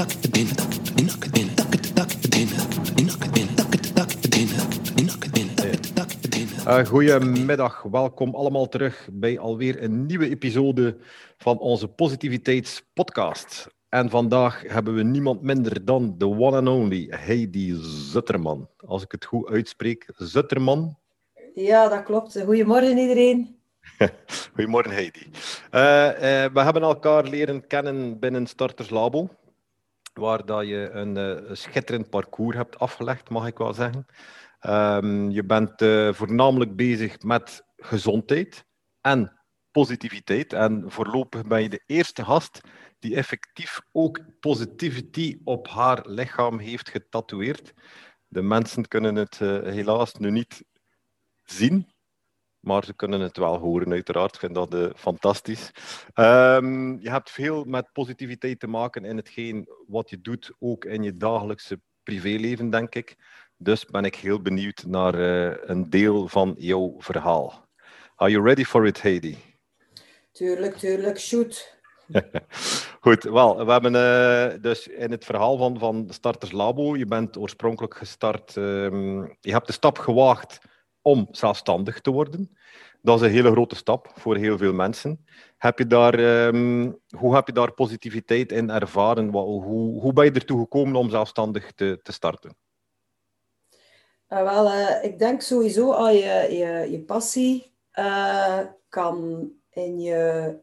Uh, goedemiddag, welkom allemaal terug bij alweer een nieuwe episode van onze Positiviteitspodcast. En vandaag hebben we niemand minder dan de one and only Heidi Zutterman. Als ik het goed uitspreek, Zutterman. Ja, dat klopt. Goedemorgen iedereen. Goedemorgen Heidi. Uh, uh, we hebben elkaar leren kennen binnen Starters Labo, waar dat je een, een schitterend parcours hebt afgelegd, mag ik wel zeggen. Um, je bent uh, voornamelijk bezig met gezondheid en positiviteit. En voorlopig ben je de eerste gast die effectief ook positivity op haar lichaam heeft getatoeëerd. De mensen kunnen het uh, helaas nu niet zien, maar ze kunnen het wel horen, uiteraard. Ik vind dat uh, fantastisch. Um, je hebt veel met positiviteit te maken in hetgeen wat je doet, ook in je dagelijkse privéleven, denk ik. Dus ben ik heel benieuwd naar uh, een deel van jouw verhaal. Are you ready for it, Heidi? Tuurlijk, tuurlijk. Shoot. Goed, wel, we hebben uh, dus in het verhaal van, van Starters Labo, je bent oorspronkelijk gestart, um, je hebt de stap gewaagd om zelfstandig te worden. Dat is een hele grote stap voor heel veel mensen. Heb je daar, um, hoe heb je daar positiviteit in ervaren? Hoe, hoe ben je ertoe gekomen om zelfstandig te, te starten? Uh, wel, uh, ik denk sowieso als je je, je passie uh, kan in je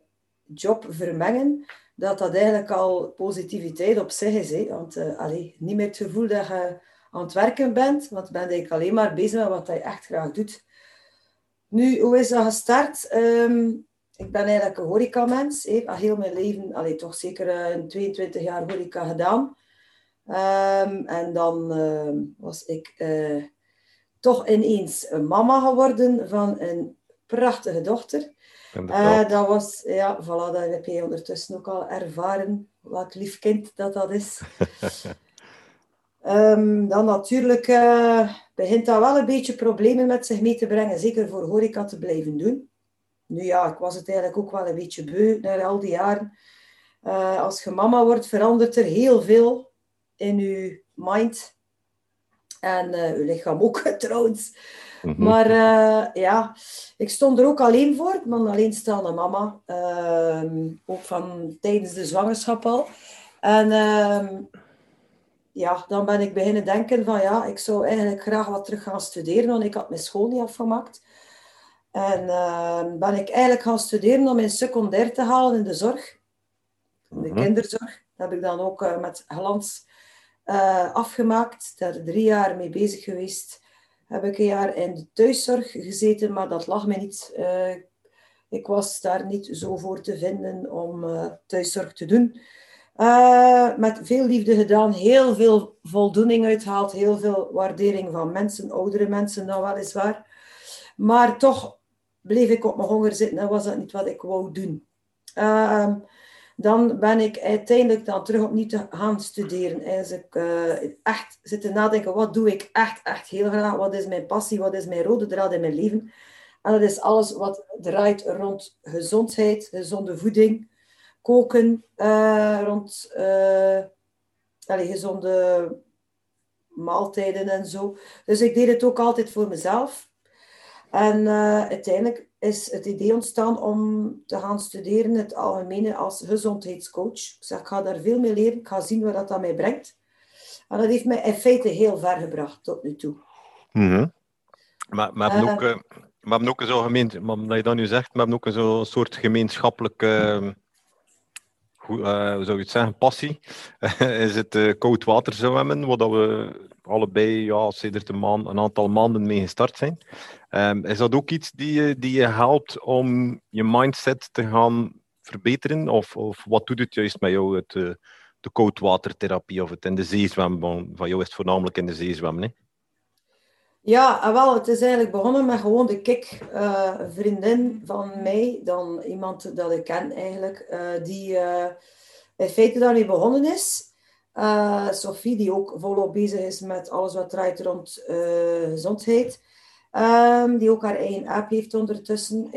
job vermengen, dat dat eigenlijk al positiviteit op zich is. Hè? Want allee, niet meer het gevoel dat je aan het werken bent, want bent eigenlijk alleen maar bezig met wat je echt graag doet. Nu, hoe is dat gestart? Um, ik ben eigenlijk een horecamens. Al heel mijn leven, allee, toch zeker 22 jaar horeca gedaan. Um, en dan uh, was ik uh, toch ineens een mama geworden van een prachtige dochter. Uh, dat was, ja, voilà, dat heb je ondertussen ook al ervaren, wat lief kind dat dat is. um, dan natuurlijk uh, begint dat wel een beetje problemen met zich mee te brengen, zeker voor horeca te blijven doen. Nu ja, ik was het eigenlijk ook wel een beetje beu na al die jaren. Uh, als je mama wordt, verandert er heel veel in je mind en uh, uw lichaam ook trouwens. Mm -hmm. Maar uh, ja, ik stond er ook alleen voor. Ik ben alleenstaande mama. Uh, ook van tijdens de zwangerschap al. En ehm, ja, dan ben ik beginnen denken van ja, ik zou eigenlijk graag wat terug gaan studeren. Want ik had mijn school niet afgemaakt. En ehm, ben ik eigenlijk gaan studeren om mijn secundair te halen in de zorg. In de -hmm. kinderzorg. Dat heb ik dan ook uh, met glans uh, afgemaakt. Daar drie jaar mee bezig geweest. Heb ik een jaar in de thuiszorg gezeten, maar dat lag mij niet. Uh, ik was daar niet zo voor te vinden om thuiszorg te doen. Met veel liefde gedaan, heel veel voldoening uitgehaald, heel veel waardering van mensen, oudere mensen dan weliswaar. Maar toch bleef ik op mijn honger zitten en was dat niet wat ik wou doen dan ben ik uiteindelijk dan terug opnieuw te gaan studeren. En als ik uh, echt zitten nadenken, wat doe ik echt, echt heel graag? Wat is mijn passie? Wat is mijn rode draad in mijn leven? En dat is alles wat draait rond gezondheid, gezonde voeding, koken, uh, rond uh, allez, gezonde maaltijden en zo. Dus ik deed het ook altijd voor mezelf. En uiteindelijk is het idee ontstaan om te gaan studeren het algemene als gezondheidscoach. Ik zeg, ik ga daar veel mee leren, ik ga zien waar dat aan mij brengt. En dat heeft mij in feite heel ver gebracht tot nu toe. Mm -hmm. Maar, maar ook, uh, we hebben ook zo gemeen, maar dat je dat nu zegt, we hebben ook een zo soort gemeenschappelijke, uh, hoe, uh, zou je het zeggen, passie. is het koud water zwemmen, waar we allebei ja, sinds een, een aantal maanden mee gestart zijn. Um, is dat ook iets die die je helpt om je mindset te gaan verbeteren? Of, of wat doet het juist met jou, het, uh, de koudwatertherapie of het in de zee zwemmen? Van jou is het voornamelijk in de zee zwemmen? Ja, wel, het is eigenlijk begonnen met gewoon de. Uh, een vriendin van mij, dan iemand dat ik ken eigenlijk, uh, die uh, in feite daarmee begonnen is. Sophie, die ook volop bezig is met alles wat draait rond gezondheid. Um, die ook haar eigen app heeft ondertussen.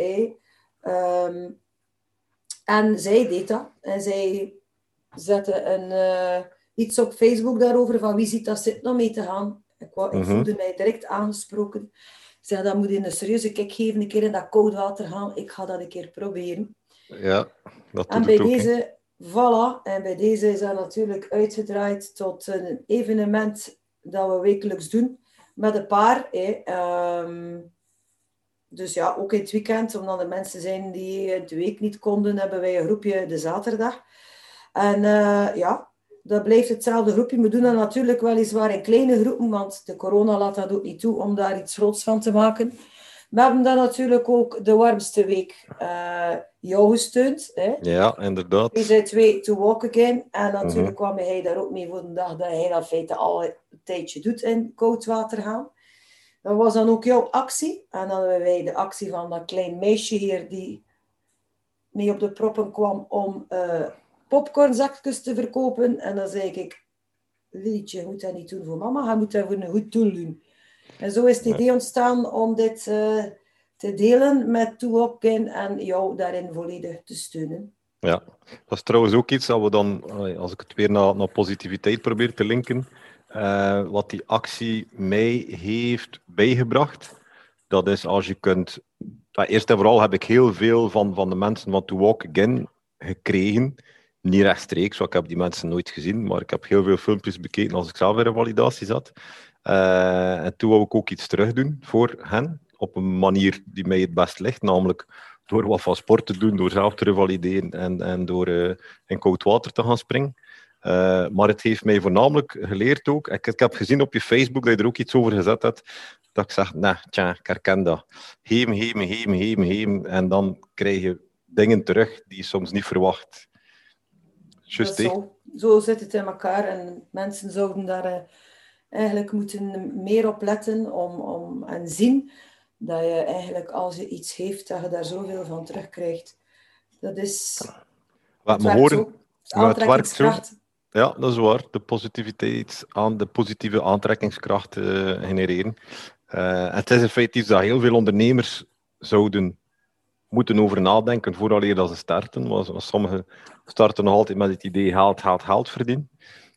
Um, en zij deed dat. En zij zette een iets op Facebook daarover, van wie ziet dat zitten om mee te gaan. Ik, wou, ik Mhm. voelde mij direct aangesproken. Ik zei, dat moet je een serieuze kijk geven, een keer in dat koud water gaan. Ik ga dat een keer proberen. Ja, dat En bij ook. deze, voilà, en bij deze is dat natuurlijk uitgedraaid tot een evenement dat we wekelijks doen met een paar. Hè. Ehm, dus ja, ook in het weekend, omdat er mensen zijn die het week niet konden, hebben wij een groepje de zaterdag. En eh, ja, dat blijft hetzelfde groepje. We doen dat natuurlijk weliswaar in kleine groepen, want de corona laat dat ook niet toe om daar iets groots van te maken. We hebben dan natuurlijk ook de warmste week eh, jou gesteund. Hè. Ja, inderdaad. We zijn twee to walk again. En natuurlijk Mhm. kwam hij daar ook mee voor de dag dat hij dat feite al een tijdje doet in koud water gaan. Dat was dan ook jouw actie. En dan hebben wij de actie van dat klein meisje hier die mee op de proppen kwam om eh popcornzakjes te verkopen. En dan zei ik, Lietje, je moet dat niet doen voor mama, je moet dat voor een goed doel doen. En zo is het idee ontstaan om dit eh, te delen met Toehokken en jou daarin volledig te steunen. Ja, dat is trouwens ook iets dat we dan, als ik het weer naar, naar positiviteit probeer te linken, eh, wat die actie mij heeft bijgebracht, dat is als je kunt... Eerst en vooral heb ik heel veel van, van de mensen van To Walk Again gekregen. Niet rechtstreeks, want ik heb die mensen nooit gezien, maar ik heb heel veel filmpjes bekeken als ik zelf in een validatie zat. Eh, en toen wou ik ook iets terugdoen voor hen, op een manier die mij het best ligt, namelijk door wat van sport te doen, door zelf te revalideren en, en door eh, in koud water te gaan springen. Eh, maar het heeft mij voornamelijk geleerd ook. Ik, heb gezien op je Facebook dat je er ook iets over gezet hebt. Dat ik zeg, nee, tja, ik herken dat. Heem, heem, heem, heem, heem. En dan krijg je dingen terug die je soms niet verwacht. Just, zo, zo zit het in elkaar en mensen zouden daar eh, eigenlijk moeten meer op letten om, om, en zien dat je eigenlijk als je iets geeft, dat je daar zoveel van terugkrijgt. Dat is... Laat me horen. het werkt zo. Ja, dat is waar. De positiviteit, aan de positieve aantrekkingskracht eh, genereren. En het is in feite iets dat heel veel ondernemers zouden moeten over nadenken vooraleer dat ze starten. Want want sommigen starten nog altijd met het idee geld, geld, geld verdienen.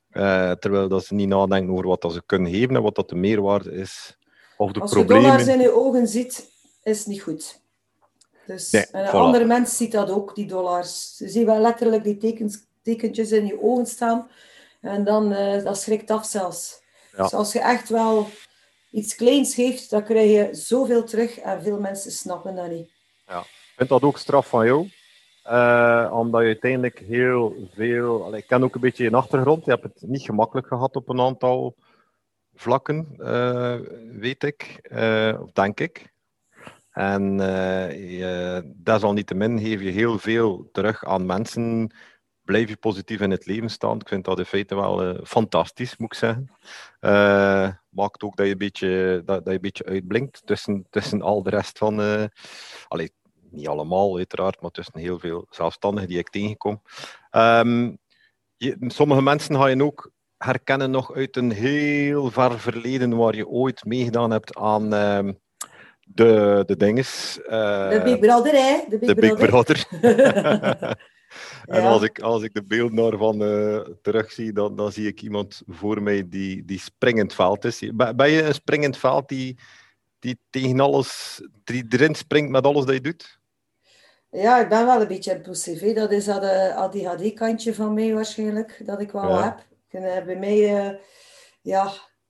Eh, terwijl dat ze niet nadenken over wat dat ze kunnen geven en wat dat de meerwaarde is. Of de Als je dollars in je ogen ziet, is het niet goed. Dus, Nee, en een voilà. andere mens ziet dat ook, die dollars. Ze zien wel letterlijk die tekens, tekentjes in je ogen staan. En dan, eh, dat schrikt af zelfs. Ja. Dus als je echt wel iets kleins geeft, dan krijg je zoveel terug. En veel mensen snappen dat niet. Ik vind dat ook straf van jou. Eh, omdat je uiteindelijk heel veel. Ik ken ook een beetje je achtergrond. Je hebt het niet gemakkelijk gehad op een aantal vlakken, eh, weet ik, eh, of denk ik. En je, desalniettemin geef je heel veel terug aan mensen. Blijf je positief in het leven staan. Ik vind dat in feite wel fantastisch, moet ik zeggen. Maakt ook dat je een beetje, dat, dat je een beetje uitblinkt tussen, tussen al de rest van. allee, allemaal uiteraard, maar tussen heel veel zelfstandigen die ik tegenkom. Ehm, je, sommige mensen ga je ook herkennen nog uit een heel ver verleden waar je ooit meegedaan hebt aan ehm, de, de dinges. eh, De Big Brother, hè? De Big de Big Brother. Brother. En Ja. als ik, als ik de beelden daarvan eh terugzie, dan, dan zie ik iemand voor mij die, die springend veld is. Ben, ben je een springend veld die, die tegen alles, die erin springt met alles dat je doet? Ja, ik ben wel een beetje impulsief. Dat is dat eh, ADHD-kantje van mij waarschijnlijk, dat ik wel Ja. heb. En, eh, bij mij, eh, ja,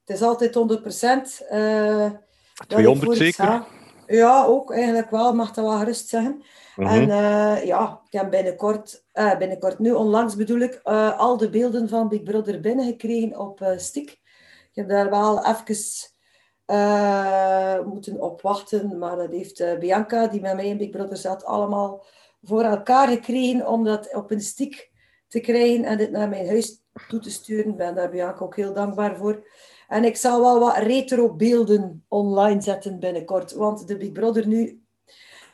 het is altijd 100%. eh dat ik 200 voor iets zeker? Ja, ook eigenlijk wel, mag dat wel gerust zeggen. Mhm. En ja, ik heb binnenkort, binnenkort nu, onlangs bedoel ik, al de beelden van Big Brother binnengekregen op stick. Ik heb daar wel even eh, moeten op wachten, maar dat heeft eh, Bianca, die met mij in Big Brother zat, allemaal voor elkaar gekregen om dat op een stick te krijgen en dit naar mijn huis toe te sturen. Ik ben daar Bianca ook heel dankbaar voor. En ik zal wel wat retro beelden online zetten binnenkort, want de Big Brother nu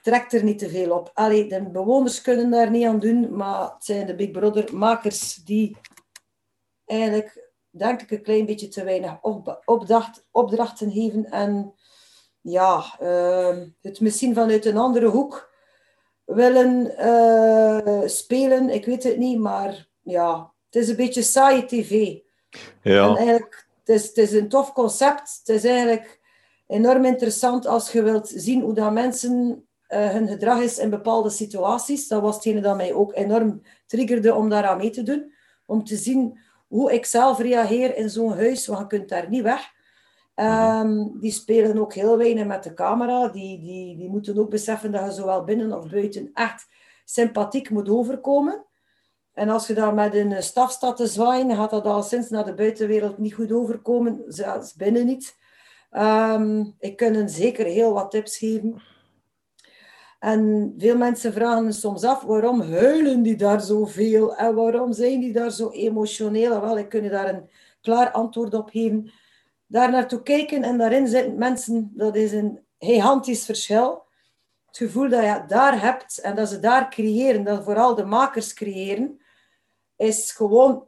trekt er niet te veel op. Allee, de bewoners kunnen daar niet aan doen, maar het zijn de Big Brother makers die eigenlijk, denk ik, een klein beetje te weinig op, opdracht, opdrachten geven en ja, ehm, het misschien vanuit een andere hoek willen eh, spelen. Ik weet het niet, maar ja, het is een beetje saaie tv. Ja. En eigenlijk, het is, het is een tof concept. Het is eigenlijk enorm interessant als je wilt zien hoe dat mensen uh, hun gedrag is in bepaalde situaties. Dat was hetgene dat mij ook enorm triggerde om daaraan mee te doen. Om te zien hoe ik zelf reageer in zo'n huis, want je kunt daar niet weg. Um, die spelen ook heel weinig met de camera. Die, die, die moeten ook beseffen dat je zowel binnen of buiten echt sympathiek moet overkomen. En als je daar met een staf staat te zwaaien, gaat dat al sinds naar de buitenwereld niet goed overkomen, zelfs binnen niet. Um, ik kan zeker heel wat tips geven. En veel mensen vragen soms af, waarom huilen die daar zoveel? En waarom zijn die daar zo emotioneel? Wel, ik kan je daar een klaar antwoord op geven. Daar naartoe kijken en daarin zitten mensen, dat is een gigantisch verschil. Het gevoel dat je daar hebt en dat ze daar creëren, dat vooral de makers creëren, is gewoon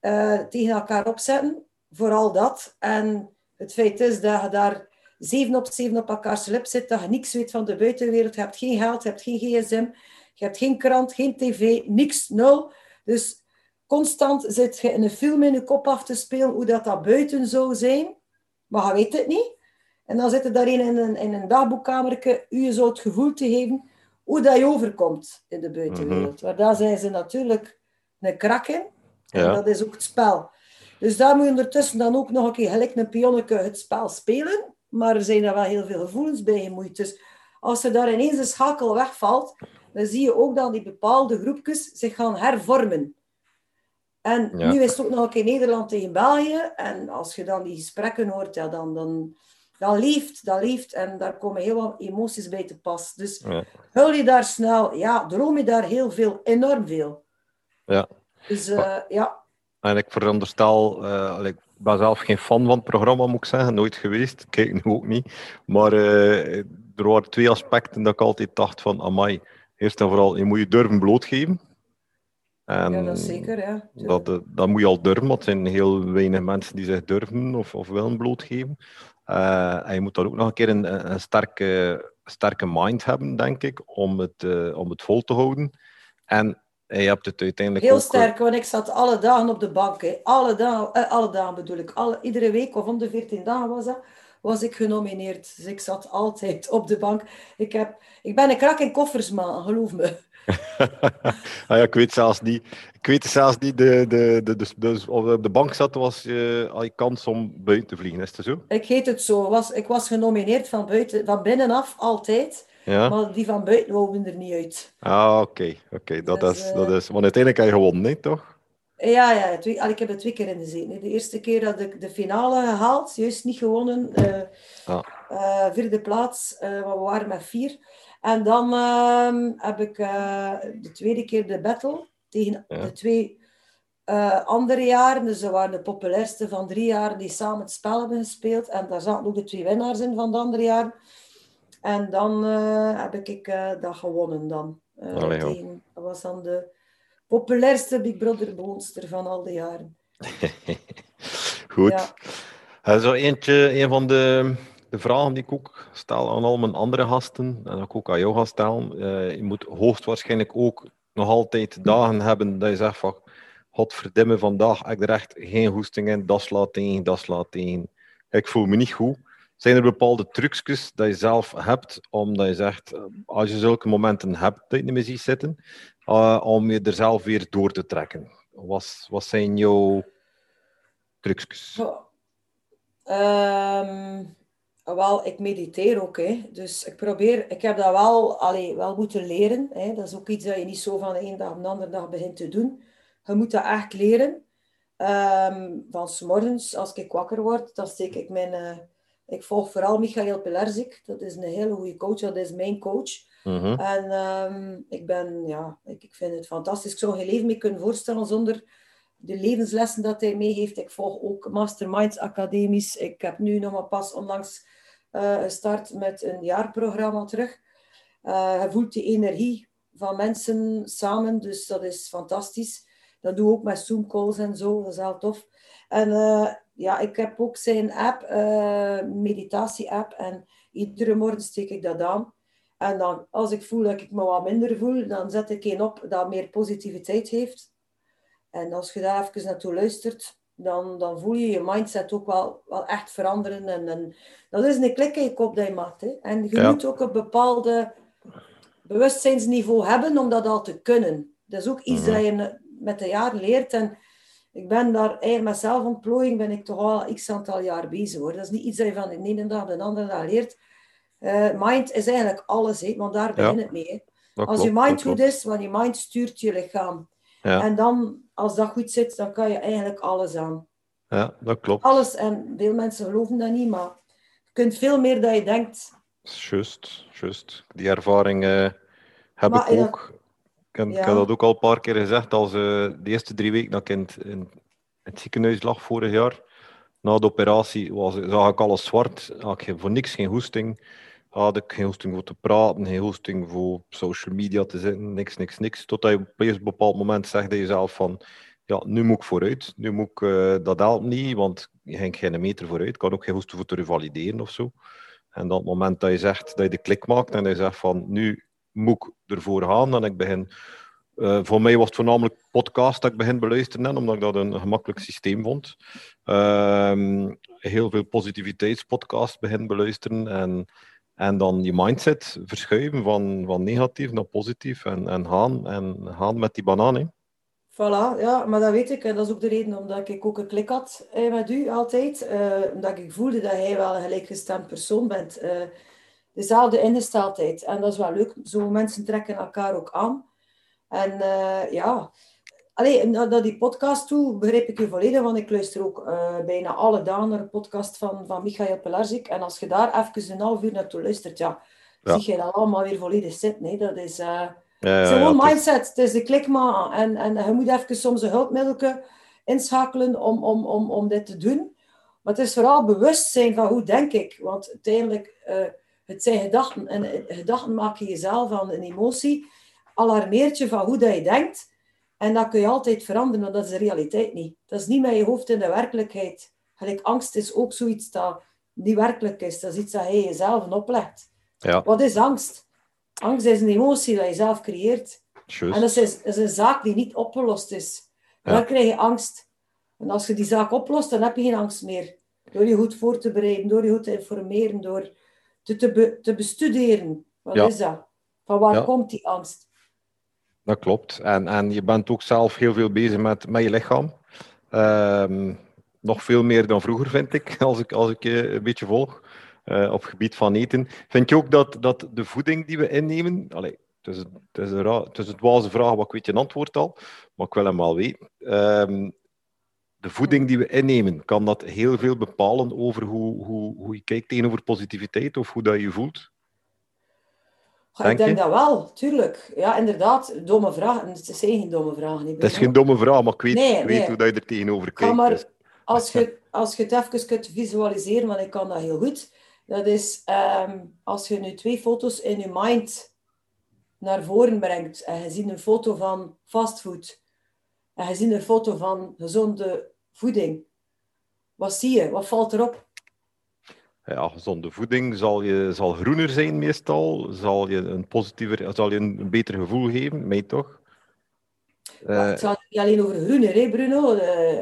uh, tegen elkaar opzetten. Vooral dat. En het feit is dat je daar zeven op zeven op elkaar lip zit, dat je niks weet van de buitenwereld. Je hebt geen geld, je hebt geen gsm, je hebt geen krant, geen tv, niks, nul. Dus constant zit je in een film in je kop af te spelen hoe dat, dat buiten zou zijn. Maar je weet het niet. En dan zit je daarin in een, in een dagboekkamertje, u zo het gevoel te geven hoe dat je overkomt in de buitenwereld. Mm Waar daar zijn ze natuurlijk een krak in. En dat is ook het spel. Dus daar moet je ondertussen dan ook nog een keer gelijk een pionneke het spel spelen. Maar er zijn daar wel heel veel gevoelens bij gemoeid. Dus als er daar ineens een schakel wegvalt, dan zie je ook dat die bepaalde groepjes zich gaan hervormen. En nu is het ook nog een keer Nederland tegen België. En als je dan die gesprekken hoort, ja, dan, dan, dan leeft, dat leeft. En daar komen heel wat emoties bij te pas. Dus ja. hul je daar snel, ja, droom je daar heel veel, enorm veel. Ja. Dus uh, ja. En ik veronderstel, uh, ik ben zelf geen fan van het programma, moet ik zeggen. Nooit geweest. Kijk nu ook niet. Maar uh, er waren twee aspecten dat ik altijd dacht van, amai, eerst en vooral, je moet je durven blootgeven. En ja, dat zeker, ja. Dat, dat moet je al durven, want er zijn heel weinig mensen die zich durven of, of willen blootgeven. Uh, en je moet dan ook nog een keer een, een sterke, sterke mind hebben, denk ik, om het, uh, om het vol te houden. En je hebt het uiteindelijk Heel ook, sterk, want ik zat alle dagen op de bank. Hè. Alle, dagen, uh, alle dagen bedoel ik. Alle, iedere week of om de 14 dagen was dat, was ik genomineerd. Dus ik zat altijd op de bank. Ik, heb, ik ben een krak in koffers, man, geloof me. ah ja, ik weet zelfs niet. Ik weet zelfs niet. De, de, de, de, de, op de bank zat was je, al je kans om buiten te vliegen, is zo? Ik heet het zo. Was, ik was genomineerd van, buiten, van binnenaf, altijd. Ja. Maar die van buiten wouden er niet uit. Ah, oké. oké. Dat, dus, is, uh... dat is... Want uiteindelijk heb je gewonnen, toch? Ja, ja twee, ik heb er twee keer in gezeten. De eerste keer had ik de finale gehaald, juist niet gewonnen. Uh, ah. uh, vierde plaats, maar we waren met vier. En dan uh, heb ik uh, de tweede keer de battle tegen ja. de twee uh, andere jaren. Dus ze waren de populairste van drie jaar die samen het spel hebben gespeeld. En daar zaten ook de twee winnaars in van de andere jaar. En dan heb ik dat gewonnen dan. Allee, tegen, dat was dan de populairste Big Brother bewoonster van al die jaren. Goed. Ja. Zo eentje, een van de de vragen die ik ook stel aan al mijn andere gasten, en dat ik ook aan jou ga stellen, uh, je moet hoogstwaarschijnlijk ook nog altijd dagen hebben dat je zegt van, godverdimme, vandaag heb ik er echt geen hoesting in, dat slaat tegen, dat slaat tegen. Ik voel me niet goed. Zijn er bepaalde trucjes dat je zelf hebt, omdat je zegt, eh, als je zulke momenten hebt dat je niet meer zitten, uh, om je er zelf weer door te trekken? Wat, wat zijn jouw trucjes? Um wel, ik mediteer ook. Hè. Dus ik probeer, ik heb dat wel, allee, wel moeten leren. Hè. Dat is ook iets dat je niet zo van de ene dag op de andere dag begint te doen. Je moet dat echt leren. Um, van s morgens, als ik wakker word, dan steek ik mijn... Uh, ik volg vooral Michael Pelarzik. Dat is een hele goede coach. Dat is mijn coach. -hmm. En um, ik ben, ja, ik, ik vind het fantastisch. Ik zou geen leven meer kunnen voorstellen zonder de levenslessen dat hij meegeeft. Ik volg ook Masterminds Academisch. Ik heb nu nog maar pas onlangs uh, gestart met een jaarprogramma terug. Uh, je voelt die energie van mensen samen, dus dat is fantastisch. Dat doe ik ook met Zoom calls en zo, dat is heel tof. En uh, ja, ik heb ook zijn app, meditatie-app, en iedere morgen steek ik dat aan. En dan, als ik voel dat ik me wat minder voel, dan zet ik een op dat meer positiviteit heeft En als je daar even naartoe luistert, dan, dan voel je je mindset ook wel, wel echt veranderen. En, en dat is een klik in je kop dat je maakt. Hè. En je moet ook een bepaalde bewustzijnsniveau hebben om dat al te kunnen. Dat is ook iets mhm. dat je met de jaren leert. En ik ben daar eigenlijk met zelfontplooiing ben ik toch al x aantal jaar bezig. Hoor. Dat is niet iets dat je van de ene dag op de andere dag leert. Uh, mind is eigenlijk alles, hè, want daar begint het mee. Als je mind goed is, want je mind stuurt je lichaam. Ja. En dan, als dat goed zit, dan kan je eigenlijk alles aan. Ja, dat klopt. Alles. En veel mensen geloven dat niet, maar je kunt veel meer dan je denkt. Juist, juist. Die ervaring uh, heb ik ook. Ik, heb, ik heb dat ook al een paar keer gezegd. Als uh, de eerste drie weken dat ik in, in, het ziekenhuis lag vorig jaar, na de operatie, was, zag ik alles zwart. Had ik voor niks geen hoesting had ik geen hoesting voor te praten, geen hoesting voor social media te zitten, niks, niks, niks. Totdat je op een bepaald moment zegt je jezelf van, ja, nu moet ik vooruit. Nu moet ik, uh, dat helpt niet, want je ging geen meter vooruit. Ik kan ook geen hoesten voor te revalideren of zo. En dan het moment dat je zegt, dat je de klik maakt en je zegt van, nu moet ik ervoor gaan en ik begin... Uh, voor mij was het voornamelijk podcast dat ik begin beluisteren, omdat ik dat een gemakkelijk systeem vond. Uh, heel veel positiviteitspodcasts begin beluisteren en en dan je mindset verschuiven van, van negatief naar positief en, en, gaan, en gaan met die banaan. Hè. Voilà, ja, maar dat weet ik. En dat is ook de reden omdat ik ook een klik had eh, met u altijd. Uh, omdat ik voelde dat hij wel een gelijkgestemd persoon bent. Dezelfde ingesteldheid. En dat is wel leuk. Zo mensen trekken elkaar ook aan. En ja, Allee, naar die podcast toe begrijp ik je volledig, want ik luister ook uh, bijna alle dagen naar een podcast van, van Michael Pelarzik. En als je daar even een half uur naartoe luistert, ja, zie je dat allemaal weer volledig zitten. Nee? Dat is, uh, ja, ja, gewoon mindset. Het is de klik maar. En, en je moet even soms een hulpmiddel inschakelen om, om, om, om dit te doen. Maar het is vooral bewustzijn van hoe denk ik. Want uiteindelijk, uh, het zijn gedachten. En gedachten maken jezelf aan een emotie. Alarmeert je van hoe dat je denkt. En dat kun je altijd veranderen, maar dat is de realiteit niet. Dat is niet met je hoofd in de werkelijkheid. Gelijk angst is ook zoiets dat niet werkelijk is. Dat is iets dat je jezelf oplegt. Ja. Wat is angst? Angst is een emotie dat je zelf creëert. En dat is, is, een zaak die niet opgelost is. Ja. Dan krijg je angst. En als je die zaak oplost, dan heb je geen angst meer. Door je goed voor te bereiden, door je goed te informeren, door te, te, te bestuderen. Wat is dat? Van waar komt die angst? Dat klopt. En, en je bent ook zelf heel veel bezig met, met je lichaam. Ehm, nog veel meer dan vroeger, vind ik, als ik, als ik je een beetje volg. Uh, op gebied van eten. Vind je ook dat, dat de voeding die we innemen. Allez, het, is, het, is een het is een vraag, wat ik weet je antwoord al, maar ik wil hem wel weten. Ehm, de voeding die we innemen, kan dat heel veel bepalen over hoe, hoe, hoe je kijkt tegenover positiviteit of hoe dat je je voelt? ik denk dat wel, tuurlijk. Ja, inderdaad, domme vragen. Het zijn geen domme vragen. Het is geen domme vraag, maar ik weet, ik weet hoe dat je er tegenover kijkt. maar dus- als, je, als je het even kunt visualiseren, want ik kan dat heel goed. Dat is ehm, als je nu twee foto's in je mind naar voren brengt en je ziet een foto van fastfood en je ziet een foto van gezonde voeding. Wat zie je? Wat valt erop? ja, gezonde voeding zal, je, zal groener zijn meestal, zal je een positiever, zal je een beter gevoel geven, mij toch? Uh, het gaat niet alleen over groener, hè, Bruno. Uh,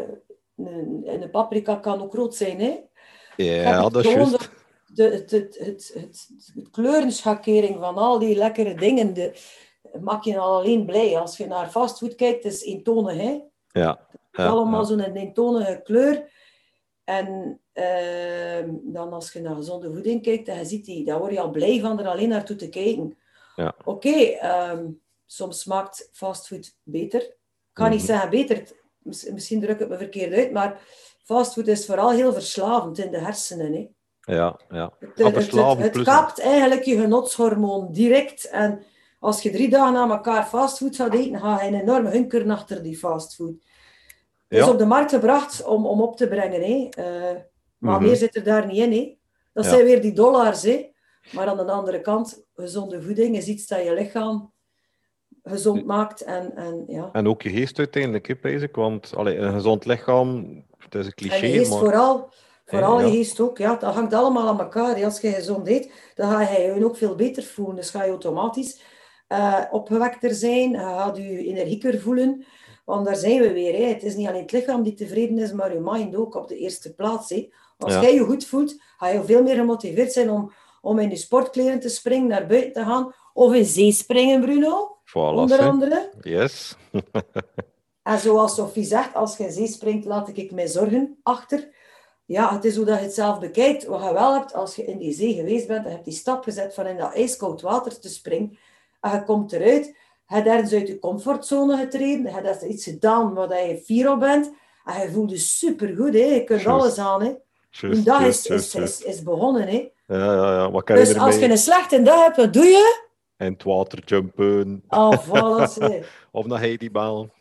een, een, paprika kan ook rood zijn, hè? Ja, dat is juist. De, het, het, het, het, kleurenschakering van al die lekkere dingen, de, maak je al alleen blij. Als je naar fastfood kijkt, is eentonig, hè? Ja. Allemaal zo'n eentonige kleur. En uh, dan als je naar gezonde voeding kijkt, je ziet die, dan word je al blij van er alleen naartoe te kijken. Ja. Oké, okay, um, soms smaakt fastfood beter. Ik kan niet mhm. zeggen beter, misschien druk ik het me verkeerd uit, maar fastfood is vooral heel verslavend in de hersenen. Hè. Ja, ja. Het, het, het, het kapt eigenlijk je genotshormoon direct. En als je drie dagen na elkaar fastfood gaat eten, ga je een enorme hunker achter die fastfood. Het is op de markt gebracht om, om op te brengen. Hè. Uh, maar mhm. meer zit er daar niet in. Hè. Dat zijn weer die dollars. Hè. Maar aan de andere kant, gezonde voeding is iets dat je lichaam gezond maakt. En, en, ja. en ook je geest uiteindelijk, hè, Want allee, een gezond lichaam, het is een cliché. En je geest vooral, vooral je geest ook. Ja, dat hangt allemaal aan elkaar. Als je gezond eet, dan ga je je ook veel beter voelen. Dus ga je automatisch uh, opgewekter zijn. Je gaat je energieker voelen. Want daar zijn we weer. Hè. Het is niet alleen het lichaam die tevreden is, maar je mind ook op de eerste plaats. Hè. Als Ja. jij je goed voelt, ga je veel meer gemotiveerd zijn om, om in je sportkleren te springen, naar buiten te gaan. Of in zee springen, Bruno, Voilà, onder andere. Yes. En zoals Sophie zegt, als je in zee springt, laat ik mijn zorgen achter. Ja, het is hoe dat je het zelf bekijkt. Wat je wel hebt, als je in die zee geweest bent en je hebt die stap gezet van in dat ijskoud water te springen, en je komt eruit, je hebt ergens uit je comfortzone getreden, je hebt iets gedaan waar je fier op bent, en je voelt je supergoed, hè. je kunt alles aan. Hè. Juist, Een dag is, is, juist. is, is begonnen. Hè. Ja, ja, ja. Wat kan je Dus als je een slechte dag hebt, wat doe je? In het water jumpen. Oh, voilà, hè. Of naar Heidi bellen.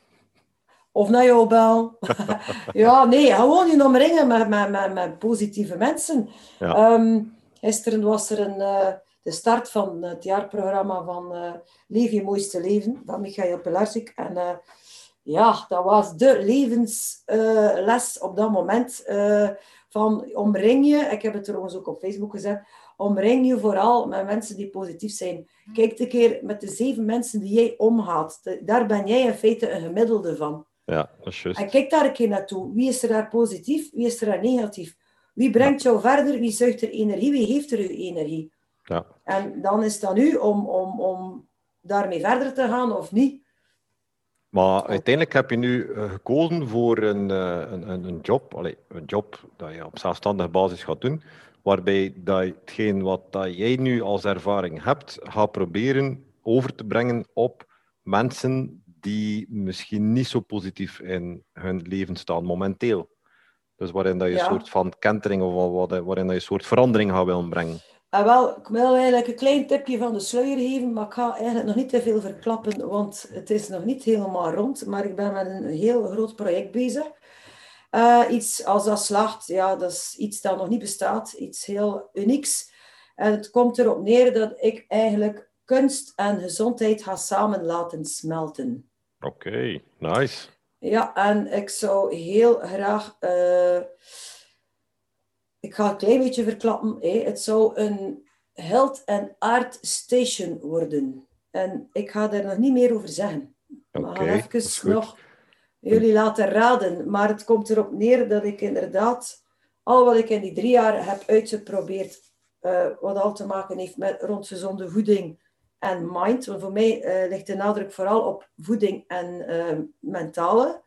Of naar jou bel. ja, nee, gewoon je omringen met, met, met, met positieve mensen. Ja. Ehm, gisteren was er een, eh, de start van het jaarprogramma van eh Leef je mooiste leven van Michael Pilarczyk. En eh, ja, dat was de levensles op dat moment. eh, van omring je, ik heb het trouwens ook op Facebook gezet, omring je vooral met mensen die positief zijn. Kijk een keer met de zeven mensen die jij omgaat. De- daar ben jij in feite een gemiddelde van. Ja, dat is juist. En kijk daar een keer naartoe. Wie is er daar positief? Wie is er daar negatief? Wie brengt jou verder? Wie zuigt er energie? Wie geeft er u energie? Ja. En dan is het aan u om, om, om daarmee verder te gaan of niet. Maar uiteindelijk heb je nu eh, gekozen voor een, eh, een, een, een job, allee, een job dat je op zelfstandige basis gaat doen, waarbij dat je hetgeen wat dat jij nu als ervaring hebt, gaat proberen over te brengen op mensen die misschien niet zo positief in hun leven staan momenteel. Dus waarin dat je Ja. een soort van kentering of wat- wat- waarin dat je een soort verandering gaat willen brengen. En wel, ik wil eigenlijk een klein tipje van de sluier geven, maar ik ga eigenlijk nog niet te veel verklappen, want het is nog niet helemaal rond. Maar ik ben met een heel groot project bezig. Eh, iets als dat slaagt, ja, dat is iets dat nog niet bestaat, iets heel unieks. En het komt erop neer dat ik eigenlijk kunst en gezondheid ga samen laten smelten. Oké, nice. Ja, en ik zou heel graag. eh, ik ga een klein beetje verklappen. hè. Het zou een health and art station worden. En ik ga daar nog niet meer over zeggen. We Oké, gaan dat is even nog jullie laten raden. Maar het komt erop neer dat ik inderdaad al wat ik in die drie jaar heb uitgeprobeerd, eh, wat al te maken heeft met rond gezonde voeding en mind. Want voor mij eh, ligt de nadruk vooral op voeding en eh, mentale.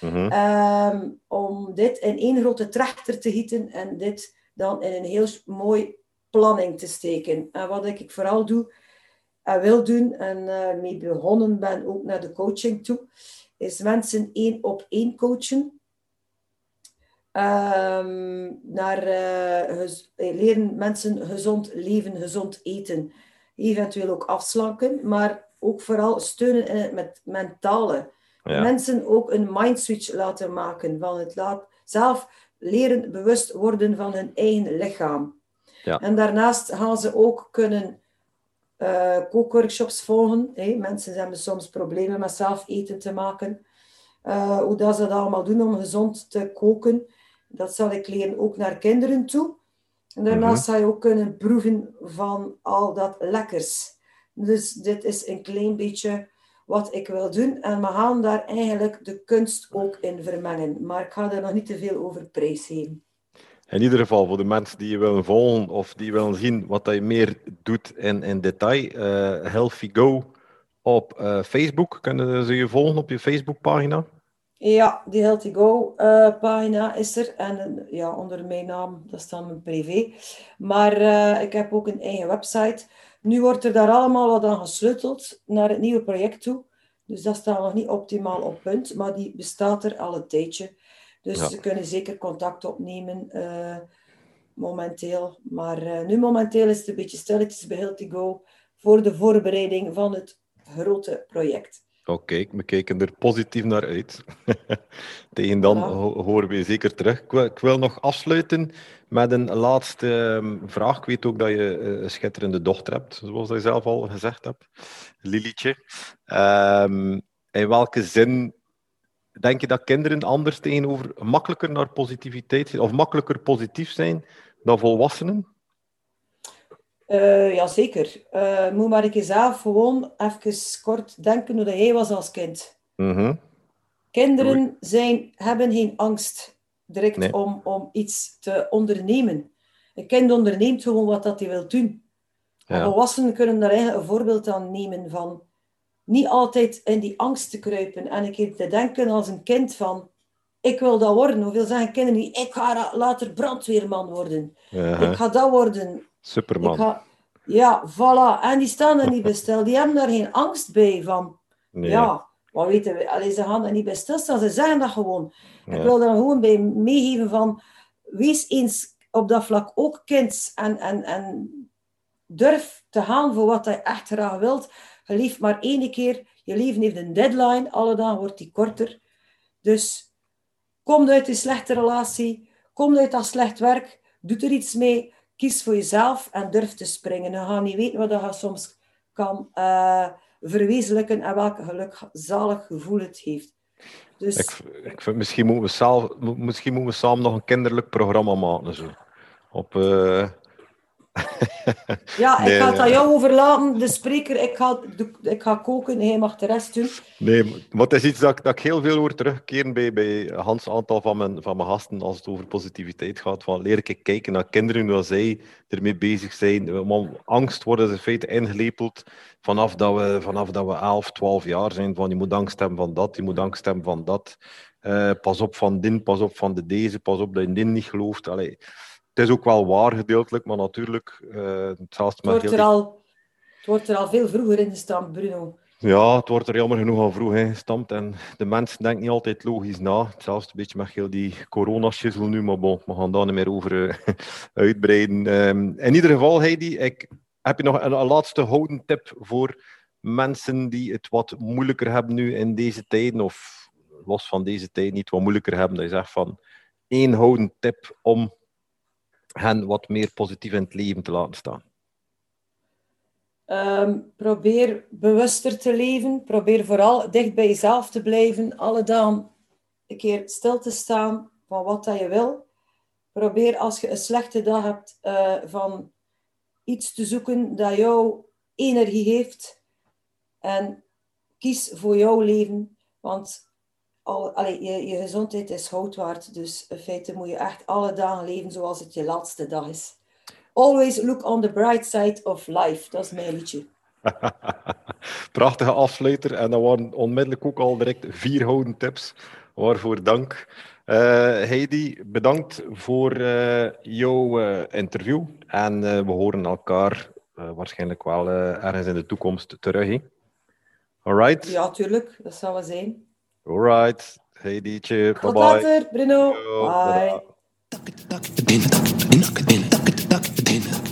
Mhm. Ehm, om dit in één grote trechter te gieten en dit dan in een heel mooi planning te steken. En wat ik vooral doe en wil doen, en eh, mee begonnen ben ook naar de coaching toe, is mensen één op één coachen. Ehm, naar eh, eh, leren mensen gezond leven, gezond eten. Eventueel ook afslanken, maar ook vooral steunen in het met mentale Ja. mensen ook een mindswitch laten maken. Van het laat, zelf leren bewust worden van hun eigen lichaam. Ja. En daarnaast gaan ze ook kunnen eh, kookworkshops volgen. Mensen hebben soms problemen met zelf eten te maken. Eh, hoe dat ze dat allemaal doen om gezond te koken. Dat zal ik leren ook naar kinderen toe. En daarnaast zal je ook kunnen proeven van al dat lekkers. Dus dit is een klein beetje wat ik wil doen. En we gaan daar eigenlijk de kunst ook in vermengen. Maar ik ga er nog niet te veel over prijsgeven. In ieder geval, voor de mensen die je willen volgen of die willen zien wat je meer doet in, in detail, eh Healthy Go op eh, Facebook. Kunnen ze je volgen op je Facebookpagina? Ja, die Healthy Go eh, pagina is er. En ja, onder mijn naam, dat staat mijn privé. Maar ik heb ook een eigen website. Nu wordt er daar allemaal wat aan gesleuteld naar het nieuwe project toe. Dus dat staat nog niet optimaal op punt, maar die bestaat er al een tijdje. Dus Ja. ze kunnen zeker contact opnemen eh, momenteel. Maar eh, nu momenteel is het een beetje stilletjes bij Go voor de voorbereiding van het grote project. Oké, we kijken er positief naar uit. Tegen dan Ja. horen we je zeker terug. Ik wil, ik wil nog afsluiten met een laatste ehm, vraag. Ik weet ook dat je eh, een schitterende dochter hebt, zoals je zelf al gezegd hebt, Lilietje. Ehm, in welke zin denk je dat kinderen anders tegenover makkelijker naar positiviteit zijn, of makkelijker positief zijn dan volwassenen? Eh jazeker. Eh moet maar een keer zelf gewoon even kort denken hoe dat jij was als kind. Mhm. Kinderen zijn, hebben geen angst direct om, om iets te ondernemen. Een kind onderneemt gewoon wat dat hij wil doen. Ja. volwassenen kunnen daar eigenlijk een voorbeeld aan nemen van niet altijd in die angst te kruipen en een keer te denken als een kind van ik wil dat worden. Hoeveel zeggen kinderen niet, ik ga later brandweerman worden. Ik ga dat worden. Superman. Ga... Ja, voilà. En die staan er niet bij stil. Die hebben daar geen angst bij van, ja, wat weten we. Allee, ze gaan er niet bij stilstaan. Ze zeggen dat gewoon. Ik wil daar gewoon bij meegeven van, wees eens op dat vlak ook kind en, en, en durf te gaan voor wat je echt graag wilt. Je leeft maar één keer. Je leven heeft een deadline. Alle dagen wordt die korter. Dus kom uit een slechte relatie. Kom uit dat slecht werk. Doe er iets mee. Kies voor jezelf en durf te springen. Je gaat niet weten wat je soms kan uh, verwezenlijken en welk geluk, zalig gevoel het heeft. Dus... Ik, ik vind, misschien, moeten we misschien moeten samen nog een kinderlijk programma maken. Zo. Op, uh, ja, ik ga het aan jou overlaten, de spreker. Ik ga, ik ga koken en hij mag de rest doen. Nee, maar het is iets dat, dat ik heel veel hoor terugkeren bij, bij Hans aantal van mijn, van mijn gasten als het over positiviteit gaat. Van leer ik kijken naar kinderen, hoe zij ermee bezig zijn. Angst wordt in feite ingelepeld vanaf dat, we, vanaf dat we 11, 12 jaar zijn. Van je moet angst hebben van dat, je moet angst hebben van dat. Uh, pas op van din, pas op van de deze, pas op dat je din niet gelooft. Allee het is ook wel waar gedeeltelijk, maar natuurlijk... Uh, het, wordt er al, het wordt er al veel vroeger in gestampt, Bruno. Ja, het wordt er jammer genoeg al vroeg ingestampt. En de mensen denken niet altijd logisch na. Zelfs een beetje met heel die corona-schizzel nu, maar bon, we gaan daar niet meer over uh, uitbreiden. Um, in ieder geval, Heidi, ik, heb je nog een, een, laatste houden tip voor mensen die het wat moeilijker hebben nu in deze tijden, of los van deze tijd niet wat moeilijker hebben, dat je zegt van één houden tip om hen wat meer positief in het leven te laten staan? Ehm, probeer bewuster te leven. Probeer vooral dicht bij jezelf te blijven. Alle dagen een keer stil te staan van wat dat je wil. Probeer als je een slechte dag hebt uh, van iets te zoeken dat jou energie heeft. En kies voor jouw leven. Want al, je, je gezondheid is goud waard. Dus in feite moet je echt alle dagen leven zoals het je laatste dag is. Always look on the bright side of life. Dat is mijn liedje. Prachtige afsluiter. En dan waren onmiddellijk ook al direct vier houden tips. Waarvoor dank. Uh, Heidi, bedankt voor uh, jouw uh, interview. En we horen elkaar waarschijnlijk wel ergens in de toekomst terug. Alright? Ja, tuurlijk. Dat zal wel zijn. Alright. Hey Dietje. Bruno. Bye. bye.